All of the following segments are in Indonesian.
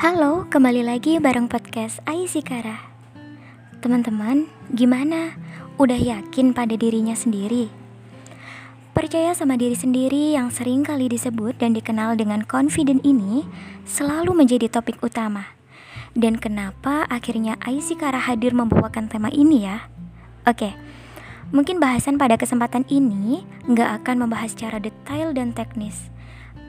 Halo, kembali lagi bareng podcast Aisikara. Teman-teman, gimana? Udah yakin pada dirinya sendiri? Percaya sama diri sendiri yang sering kali disebut dan dikenal dengan confident ini selalu menjadi topik utama. Dan kenapa akhirnya Aisikara hadir membawakan tema ini ya? Oke, mungkin bahasan pada kesempatan ini nggak akan membahas secara detail dan teknis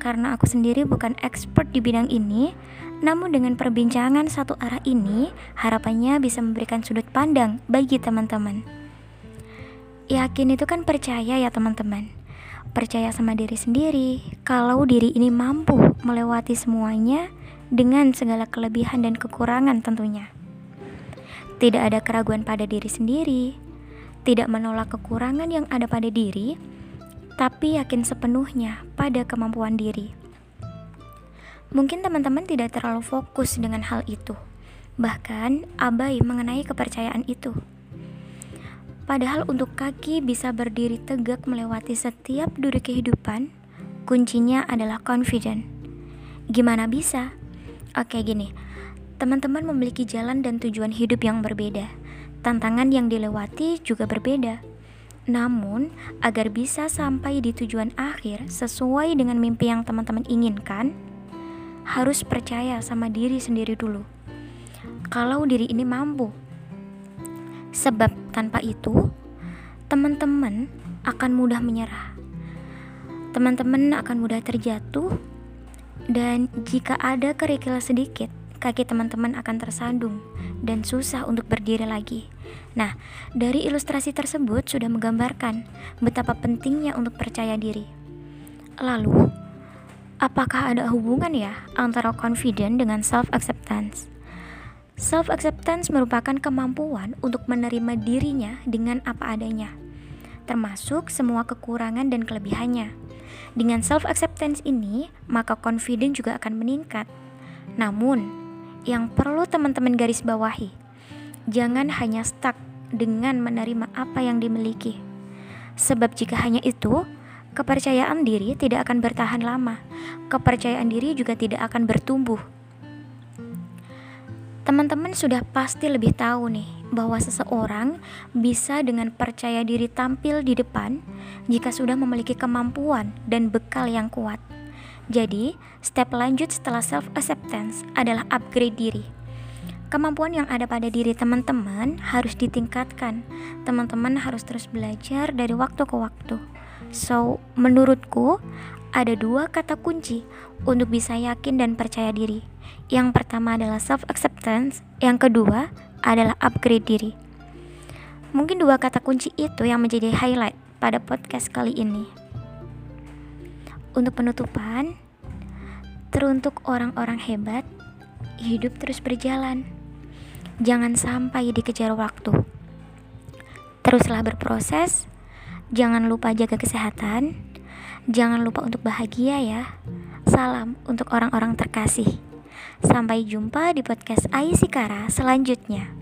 karena aku sendiri bukan expert di bidang ini, namun dengan perbincangan satu arah ini, harapannya bisa memberikan sudut pandang bagi teman-teman. Yakin itu kan percaya ya teman-teman. Percaya sama diri sendiri, kalau diri ini mampu melewati semuanya dengan segala kelebihan dan kekurangan tentunya. Tidak ada keraguan pada diri sendiri, tidak menolak kekurangan yang ada pada diri, tapi yakin sepenuhnya pada kemampuan diri. Mungkin teman-teman tidak terlalu fokus dengan hal itu, bahkan abai mengenai kepercayaan itu. Padahal untuk kaki bisa berdiri tegak melewati setiap duri kehidupan, kuncinya adalah confident. Gimana bisa? Oke gini, teman-teman memiliki jalan dan tujuan hidup yang berbeda. Tantangan yang dilewati juga berbeda. Namun, agar bisa sampai di tujuan akhir sesuai dengan mimpi yang teman-teman inginkan, harus percaya sama diri sendiri dulu. Kalau diri ini mampu, sebab tanpa itu, teman-teman akan mudah menyerah. Teman-teman akan mudah terjatuh, dan jika ada kerikil sedikit, kaki teman-teman akan tersandung dan susah untuk berdiri lagi. Nah, dari ilustrasi tersebut sudah menggambarkan betapa pentingnya untuk percaya diri. Lalu, apakah ada hubungan ya antara confident dengan self-acceptance? Self-acceptance merupakan kemampuan untuk menerima dirinya dengan apa adanya, termasuk semua kekurangan dan kelebihannya. Dengan self-acceptance ini, maka confident juga akan meningkat. Namun, yang perlu teman-teman garis bawahi. Jangan hanya stuck dengan menerima apa yang dimiliki. Sebab jika hanya itu, kepercayaan diri tidak akan bertahan lama. Kepercayaan diri juga tidak akan bertumbuh. Teman-teman sudah pasti lebih tahu nih bahwa seseorang bisa dengan percaya diri tampil di depan jika sudah memiliki kemampuan dan bekal yang kuat. Jadi, step lanjut setelah self-acceptance adalah upgrade diri. Kemampuan yang ada pada diri teman-teman harus ditingkatkan. Teman-teman harus terus belajar dari waktu ke waktu. So, menurutku, ada dua kata kunci untuk bisa yakin dan percaya diri. Yang pertama adalah self-acceptance, yang kedua adalah upgrade diri. Mungkin dua kata kunci itu yang menjadi highlight pada podcast kali ini. Untuk penutupan, teruntuk orang-orang hebat, hidup terus berjalan. Jangan sampai dikejar waktu. Teruslah berproses, jangan lupa jaga kesehatan, jangan lupa untuk bahagia ya. Salam untuk orang-orang terkasih. Sampai jumpa di podcast Aisikara selanjutnya.